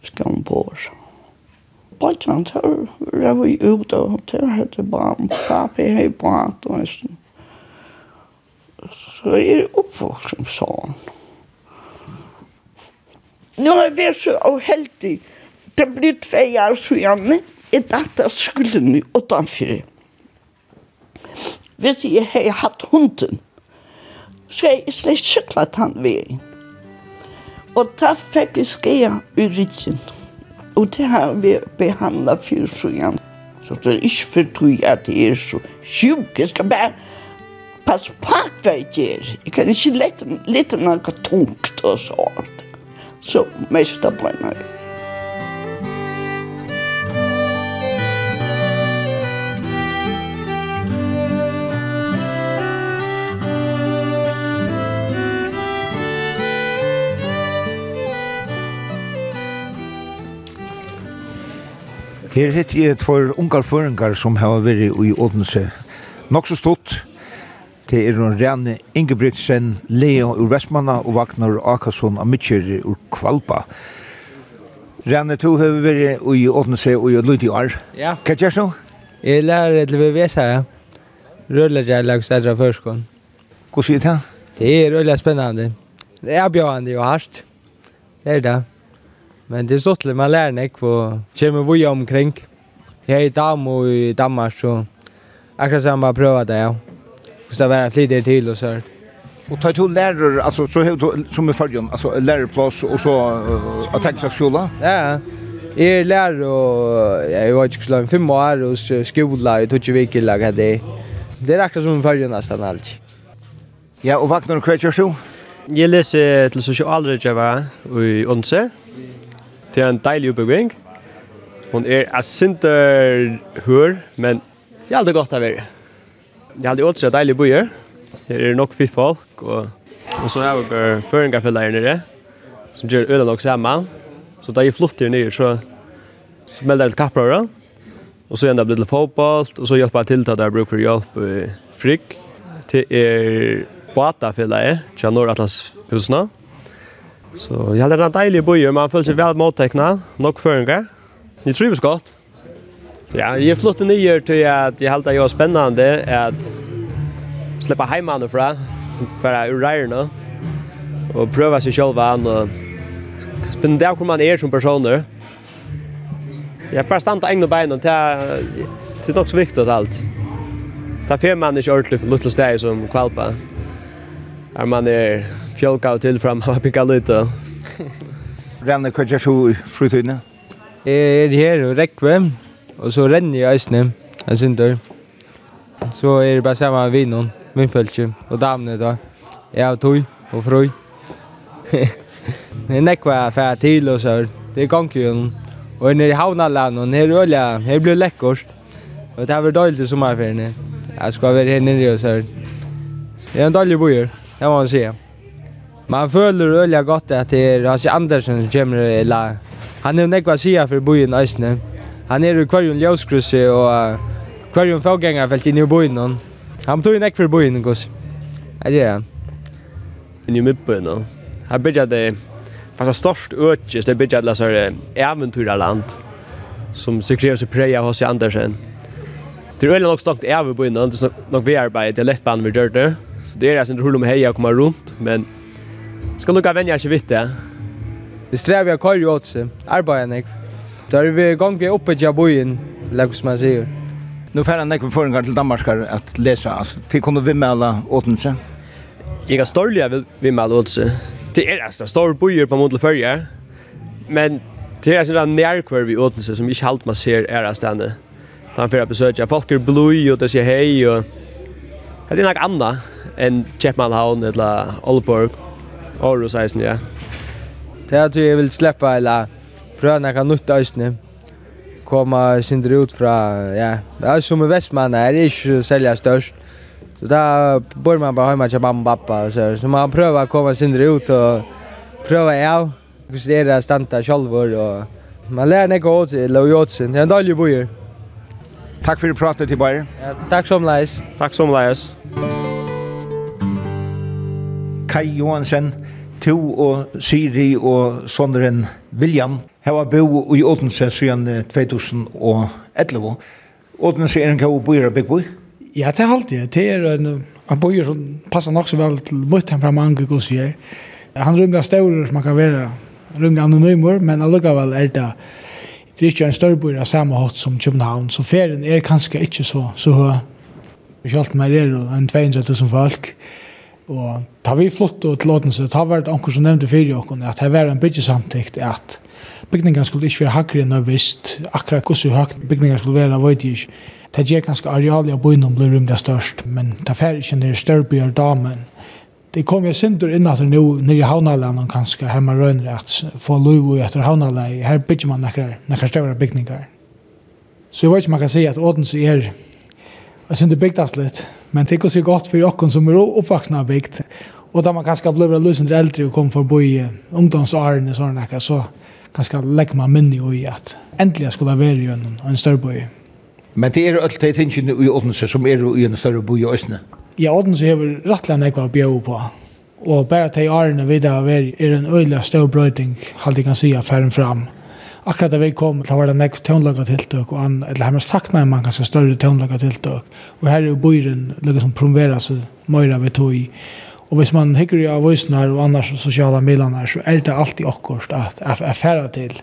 Skal hun på oss. Bøtjan, der var vi ute, og der hadde bare en papi hei barn og sånn. Så er det oppvokst som sånn. Nå er vi så uheldig. Det blir tve år siden, i dette skulden i utanfyrir hvis jeg har hatt hunden, så er jeg slett cyklet han vejen. Og da fikk jeg skære i ryggen. Og det har vi behandlet for søgerne. Så det er ikke for tog at det er så sjuk. Jeg skal bare passe på, hva jeg gjør. Jeg kan ikke lette, lette noe tungt og sånt. Så mest av brænder jeg. Her heter jeg tvær ungar føringar som har vært i Odense. Nok så stått. Det er noen Rene Ingebrigtsen, Leo ur Vestmanna og Vagnar Akasson av Mitcher ur Kvalpa. Rene, to har vært i Odense og i Lydie Ar. Ja. Hva gjør du? Jeg lærer til VVS her. Rødlegger lag stedra førskån. Hva sier det? Det er rødlegger spennende. Det er bjørende og hardt. Det er det. Men det er så till man lærer nek på kommer vi omkring. Jag är dam och i Danmark så akkurat kan bare prøver det. Ja. Och så vara lite til og så. Og tar du lærer, altså, så har du som i fargen, altså, lærerplass og så uh, at tenke seg skjola? Ja. Jag är lärare och jag har varit skolan fem år och skola i tog veckor lag det. Det er akkurat som i fargen nesten alt. Ja, och vaknar du kväll så? Jeg leser til socialrådgivare i Onse det er en deilig oppbygging. Hon er jeg synter hør, men det er aldri godt av er. Det er aldri åtser deilig byer. Det er nok fitt folk, og, og så er det føringarfeller nere, som gjør øyne nok sammen. Så da jeg flytter nere, så, så melder jeg til kapprøra, og så enda blir det fotboll, og så hjelper jeg til til at jeg bruker hjelp i frikk. Det er Bata-fellet, til Nordatlanshusene. Så jag hade en deilig boje, man føler seg vel motteckna, nok föringar. Ni trivs gott. Ja, jag flyttade ner till att jag hade det spännande att släppa hemman fra, för ur rejorna och pröva sig själv an och finna där hur man är som personer. Jag bara på egna bein och ta det så också viktigt allt. Ta fem människor ordentligt på lilla steg som kvalpa. Är man är fjölka till fram har pickat lite. Renner kvar så frutidna. Jag är här och räckve och så renner jag isne. Jag synder. Så är det bara samma vid någon min fölke och damne då. Jag har tog och fröj. Men nekva fär till och så. Det är gångkjön. Och när i havnaland och när öliga, här blir läckors. Och det här var dåligt i sommarferien. Jag ska vara här nere och så. Det är en dålig bojer, det må man säga. Man føler øyelig godt at det er Asi Andersen som kommer, eller han er jo nekva sida for byen Øysene. Han er jo kvarjon ljøskrusset og uh, kvarjon faggengarfelt inn i byen. Han, tog jo nekva for byen, gos. Er det han? Inn i midtbyen, no. Her bygger det fast størst økjes, det bygger det sånn eventyrland som sekrerer seg preia hos Andersen. Det er veldig nok snakket eventyrland, det er nok vi arbeid, det er lett band vi gjør det. Så det er jeg som tror om heia og kommer rundt, men Skal lukka venja ikke vitt det? Vi strever jeg kvar jo åt seg, arbeider nek. Da er vi gang vi oppe til bojen, lagd som jeg sier. Nu færre nek vi føringar til Danmarkar at lesa, altså, til kunne vi mela åtense? Jeg er storlig jeg vil vi mela åtense. Det er altså, stor bojer på måte fyrir, men det er sånn nærkvar vi åtense som ikke halt man ser er av stedene. Da han fyrir besøkja, folk er blod og det sier hei og... Det er nok anna enn Kjeppmannhavn eller Aalborg. Aarhus eisen, ja. Det er at jeg vil slippe, eller pröva noe nytt Komma Komme sindre ut fra, ja. Det är som i Vestmann, är er ikke sälja störst. Så där bor man bara hemma till mamma och pappa. Så, så man prøver komma komme sindre ut och pröva av. Hvis det er och sjálfur og man lär nekka åt seg, eller åt seg. Det är en dålig bojer. Takk for pratet til Bayer. Ja, tack som leis. Tack som leis. Kai Johansen, to og Siri og Sondren William hava bo i Odense siden 2011. Odense er en god bøyer av boy Ja, det er alltid. Det er en, en byer som passer nok så vel til mot temperament og sier. Han rymler større som man kan være rymler anonymer, men allikevel er det det er ikke en større bøyer av samme hatt som København, så ferien er kanskje ikke så, så høy. Kjalt meg er en 200 000 folk. Og da vi flott og til Ådense, da var det anker som nevnte fyrir okken, at det var en byggesamtikt at bygningen skulle ikke være hakkere enn visst, akkurat hvordan høyt bygningen skulle være, vet jeg ikke. Det gjør ganske arealet av byen blir rymlig størst, men det fer ikke nere større byer damen. Det kom jo synder inn at det nå, nere i havnalandet kanskje, her man røyner at få lov i etter havnalandet, her bygger man nekker, nekker større bygninger. Så jeg vet ikke man kan si at Odense er Jeg synes det bygdes litt, men det går så godt for dere som er oppvaksne av bygd. Og da man kanskje blir løsende eldre og kommer for å bo i ungdomsårene og sånne, så kanskje legger man minne i at endelig skulle være i en, en større bøy. Men det er alltid tingene i Odense som er i en større bøy i Østene? Ja, Odense har rettelig nekva å bjøre på. Og bare til årene videre er en øyelig større brøyding, halte jeg kan si, affæren fram akkurat da vi kom, da var det nekv tøvnlaga tiltøk, og han, eller han sakna man kanskje større tøvnlaga tiltøk, og her er jo bøyren, liksom promovera seg møyra vi tog i, Og hvis man hikker av voisen og annars sosiala middelen så er det alltid akkurat at jeg er ferdig til.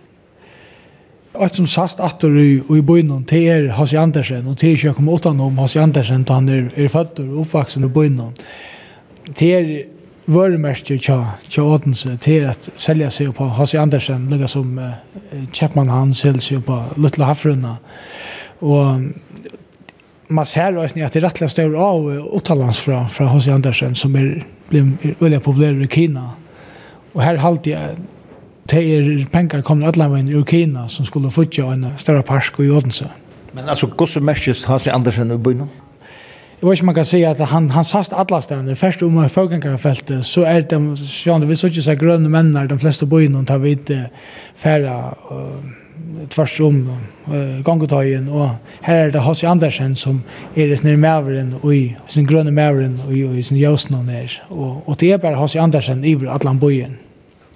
Og som sast atter i, i bøynen, til er Hasi Andersen, og til ikke jeg kommer utenom Hasi Andersen, da han er, er født og oppvaksen i bøynen. til er vörmärke tja tja Odense till att sälja sig på Hasse Andersen lika som uh, Chapman han säljer sig på Lutla Hafruna. Och man ser också att det rättliga står av uttalans från från Hasse Andersen som är blev väldigt populär i Kina och här halt jag tejer pengar kommer alla vägen ur Kina som skulle få en större park i Odense men alltså gosse märkes Hasse Andersen i byn Jag vet inte man kan si at han han sast alla stedene. först om man förgängare så er det så vi så ikke så grønne männar de flesta bojen de tar vid färra tvers om uh, gångetagen och här er det Hasse Andersen som är det snur mæveren, och i sin gröna mæveren, och i, och sin jösnan där och, och det är bara Hasse Andersen i alle bojen.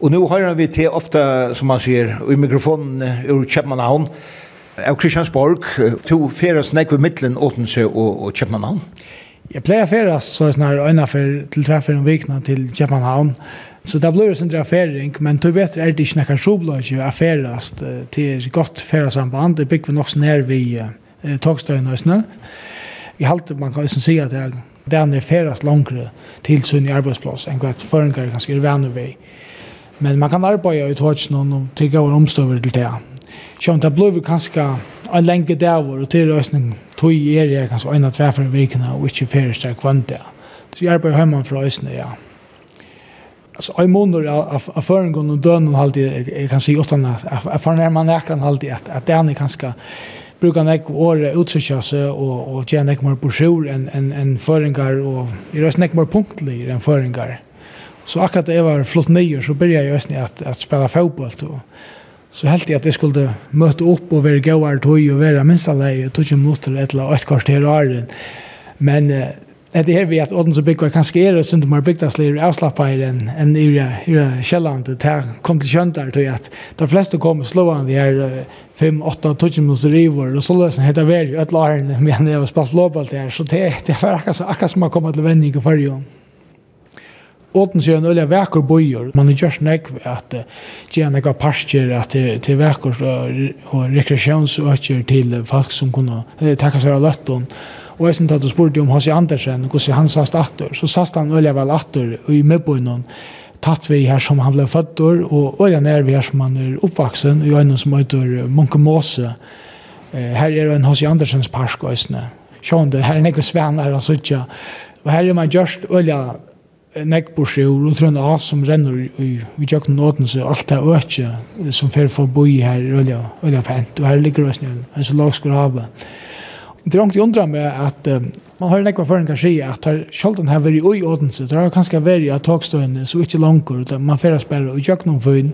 Och nu har vi till ofta som man ser i mikrofonen ur Köpenhamn av Kristiansborg, to feras nekve mittlen Åtense og, og Kjøpmanhavn? Jeg pleier feras så er her øyne for til treffer om vikna til Kjøpmanhavn. Så det blir en affering, men to vet er det ikke nekker sobløs å affæres til godt ferasamband. Det bygger vi nok nær vi eh, togstøyene. Jeg halte man kan si at det er den er ferast langere til i arbeidsplass enn hva føringer kanskje er vanlig vei. Men man kan arbeide i tåtsnån og tilgå omstøver til det. Så det blev kanskje en lenge der og til løsning tog er jeg kanskje en av tverfer i vikene og ikke ferdig der kvante. Så jeg arbeider hjemme fra Østene, ja. Alltså i månader av av og och dönen alltid jag kan se utan att för när man näkran alltid att att det är kanske brukar nek åre utsøkja seg og, og gjøre nek mer brosjur enn en, en føringar og i røst nek mer punktlig enn føringar. Så akkurat da jeg var flott nye så begynte jeg just at, at spela fotboll og så helt jeg at jeg skulle møte opp og være gøyere tog og være minst alene, jeg tog ikke mot til et eller annet kvarter året. Men eh, det er vi at Odden som bygger kanskje er og synes man oss litt avslappet enn en i Kjelland, det kom til kjønt der, tog at de fleste kom og slå han de her 5, 8, 12 minutter river, og så løs han heter Veri, et eller annet, men jeg har spalt låp alt det her, så det, det var akkurat, akkurat som å komme til vending i forrige Åten ser en øyla vekker bøyer. Man er gjort nekv at gjerne nekva parker at til vekker og rekreasjonsøkker til folk som kunne takka seg av løtten. Og jeg synes at du spurte om H.C. Andersen, hvordan han sast atter. Så sast han øyla vel atter i medbøynen tatt vi her som han ble født og øyla nær vi her som han er oppvaksen i øynene som heter Munkemose. Her er en H.C. Andersens parsk, og øyne. Sjående, her er nekva svenar og sånn. Og her er man gjørst øyla nekbors i og trønne as som renner i, i jøkken nåten, så alt det økje som fer for boi her i olja, olja Pent, og her ligger det snøen, en så lag skulle hava. Det er langt undra med at um, man har nekva foran kan si at her sjaldan her veri ui ådense, det har kanskje veri at takstøyene så ikke langkur, man fer bare i jøkken om føyn,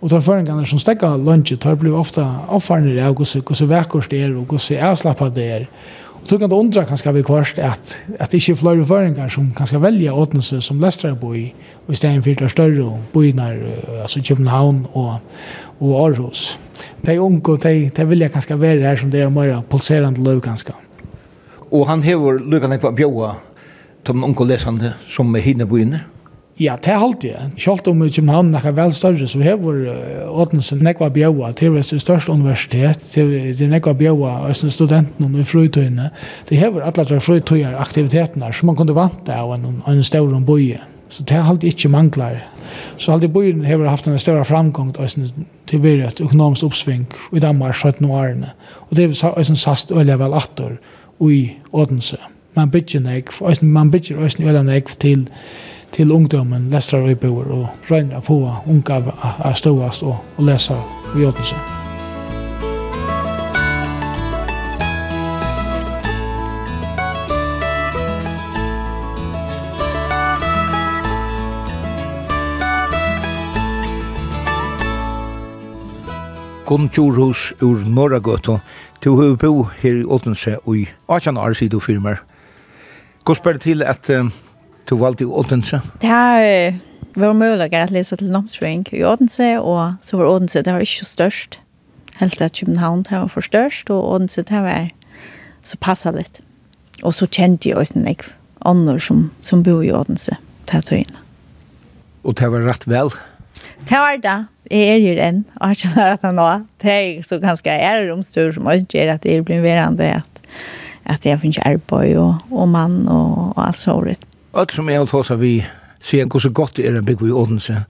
og tar føringarna som stekka lunge, tar blir ofta avfarnir av hvordan vekkors det er og hvordan avslappa det er, så kan det undra kanskje vi kvarst at, at det ikke er flere føringer som kanskje velger åtnelse som Lestra bo i, og i stedet for det større boinar, altså København og, og Aarhus. De unge, de, de vilja kanskje være her som det er mer pulserende løv kanskje. Og han hever lykkene på bjøa, som unge lesende, som er hinne boinne? inne? Ja, det er alltid. Selv om København er vel større, så hever Åtnesen nekva bjøa til det største universitet, til nekva bjøa og studentene i frutøyene. Det hever alle de frutøyer aktivitetene som man kunne vante av en, en større bøye. Så det er alltid ikke mangler. Så alltid bøyen hever haft en større framgång til vi et økonomisk oppsving i Danmark 17 årene. Og det er en sast øyelig vel atter i Åtnese. Man bygger nek, man bygger østene øyelig nek til til ungdommen, lestra og bor og røyner å få unga er ståast og, og lesa vi åtelse. Gunn Tjurhus ur Norragøtta, til å bo her i Åtense og i 18 år siden firmer. Gå spør til at Du valgte i Odense? Det er var mulig at lese til Nomsring i Odense, og så var Odense, det var ikke størst. Helt at København, det var for størst, og Odense, det var så passet litt. Og så kjente jeg også en andre som, som bor i Odense, til tøyene. Og det var rett vel? Det var det. Jeg er jo den, og jeg kjenner at han nå. Det er så ganske ære romstur som også gjør at jeg blir verandre, at, at jeg finner arbeid og, og mann og, og alt så sånt alt som jeg har tås av vi sier hvor så godt det er å bygge i Odense,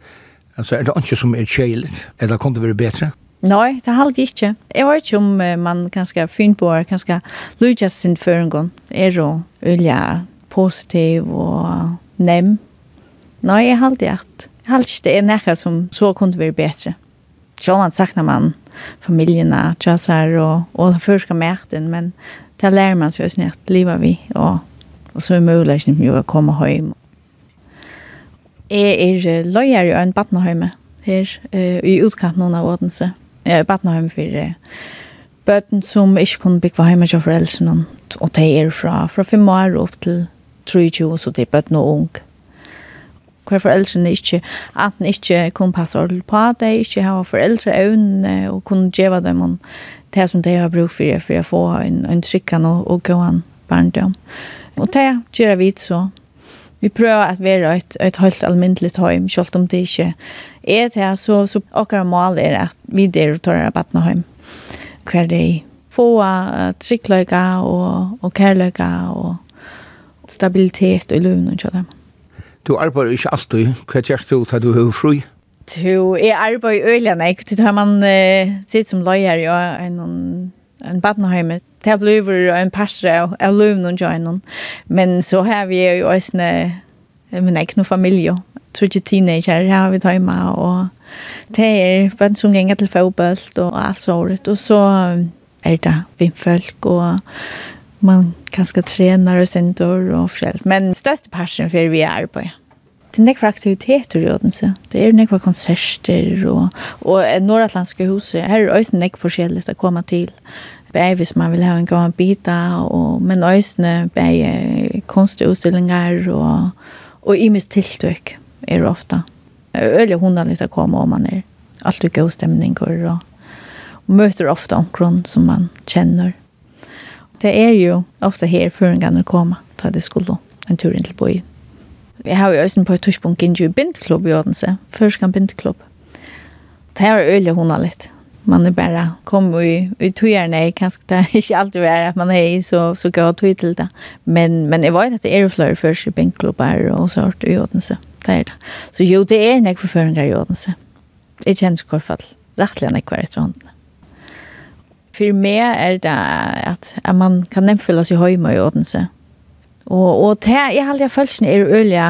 Altså, er det ikke som er kjeilig? Eller kan det være bedre? Nei, det har aldri ikke. Jeg vet ikke om man kanskje finner på, kanskje lyder sin føringen. Er jo ulike positiv og nem. Nei, jeg har aldri hatt. Jeg har ikke det er noe som så kunne være bedre. Selv om saknar man familjene, tjasser og, og den første skal men det lærer man seg å snart livet vi og Og så er muligheten for å komme hjem. Jeg er løyer i en badnehøyme her uh, i utkanten av Ådense. Jeg er badnehøyme for uh, bøten som ikke kunne bygge hjemme til foreldrene. Og de er fra, fra fem år opp til 23, så det er bøten og ung. hver foreldrene ikke, at de ikke kunne passe ordentlig på, at de ikke har foreldre øvnene og kunne gjøre dem om det som de har brukt for, for å få en, en trykkende og, og gå an barndom. Og det gjør vi så. Vi prøver at være et, et helt almindelig hjem, selv om det ikke er det, så, så akkurat mål er at vi der tar rabattene hjem. Hver dag få uh, tryggløyga og, og kærløyga og stabilitet og løvn og kjødder. Du arbeider ikke alltid. Hva gjør du til du er fri? Du, jeg arbeider øyelig, nei. Du tar man uh, sitt som løyer ja, en en barneheimet. Det blir en pastor av, av løven og joinen. Men så har vi jo også men ikke noen familie. Jeg tror ikke teenager har vi tøyma, og det er bare som ganger til fotboll og alt sånt. Og så er det vindfolk, og man kanskje trener og sender og forskjellig. Men største passion for vi er på, ja det er nekva aktiviteter i Odense. Det er nekva konserter og, og Nordatlanske huset. Her er også nekva forskjellig å komme til. Bæg hvis man vil ha en gammel bita, og, men også bæg konstutstillingar og, og imens tiltøk er ofta. Øyelig hundanligt å komme om man er alt og god stemning og, og møter ofta omkron som man kjenner. Det er jo ofta her føringene kommer, ta det skulle en tur inn til byen. Vi har jo også på et tidspunkt i bindeklubb i Odense, Førskan bindeklubb. Det her er øyelig hun litt. Man er bare kommet i, i togerne, jeg kan det ikke alltid være at man er i så, så gøy tog til det. Men, men jeg vet at det er flere første bindeklubber og så hørt i Odense. Det er det. Så jo, det er nek forføringer i Odense. Jeg kjenner ikke hvert fall. Rettelig nek hver etter hånden. For meg er det at, at man kan nemfølge seg høyme i Odense. Og, og det jeg alltid jeg følelsen er ølja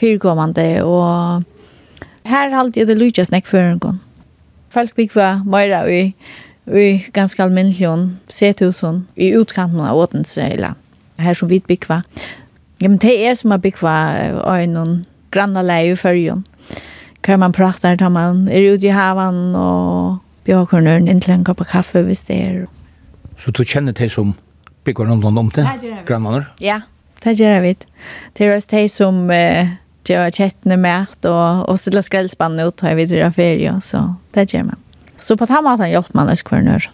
fyrkommande, og her halde alltid det lydja en føringen. Folk bygg var møyra i, i ganske alminnelig, sethusen, i utkanten av Åtense, eller her som vi bygger var. Ja, men det er som er bygg var øynen, granna leie i førjen. Hva man pratar, tar man er ute i havan, og inn til en kopp av kaffe hvis det er. Så du kjenner det som bygger noen om det? Det gjør vi. Grannene? Ja, det gjør vi. Det er også de som uh, gjør kjettene med, og, og stiller skrelspannene ut, og videre av ferie, så det gjør man. Så på den måten hjelper man oss hver nør,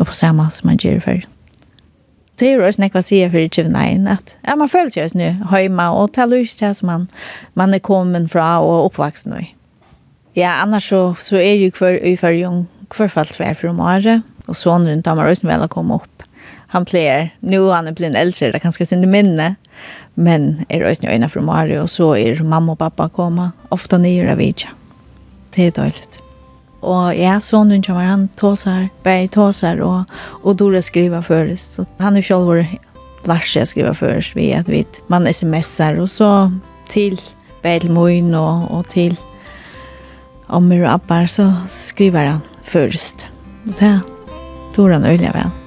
og på samme som man gjør i ferie. Det er også nekva sier for 29, at ja, man føler seg også nå hjemme, og tar lyst til som man, man er kommet fra og oppvaksen nå. Ja, annars så, så er jo hver uførjung, hver fall tvær for om året, og sånn rundt har man også vel å komme opp han plejer. Nu han är blind äldre, det kanske synd minne. Men är er ösnö ena från Mario så är er mamma och pappa komma ofta ner av vidja. Det är dåligt. Och ja, sonen kommer han tåsar, bär tåsar och, och då skriva för Så han är själv lär sig skriva först vi att vi man smsar och så till Bellmoin och och till Amir Abbar så skriver han först. Och det tror han öliga väl.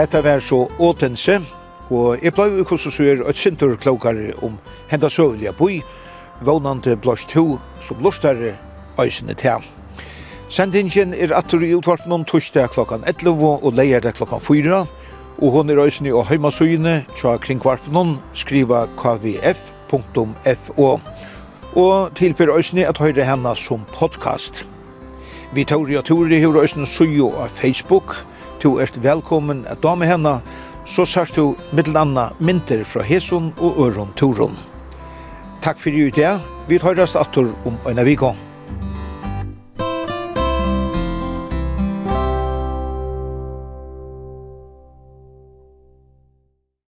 Hetta var så Åtense, og jeg blei jo så sier et sintur klokare om henda søvliga boi, vånande blåst to som lortare øysene til. Sendingen er atter i utvarten om torsdag klokkan 11 og leier det klokkan 4, og hon er øysene og heimasøyene tja kringkvarpen skriva kvf.fo og tilbyr øysene at høyre henne som podcast. Vi tar i at høyre høyre høyre høyre høyre Facebook, Du er velkommen at dame henne, så sørst du mittel anna mynter fra Hesun og Øron Torun. Takk fyrir i det. Vi tar rast atur om øyne vikon.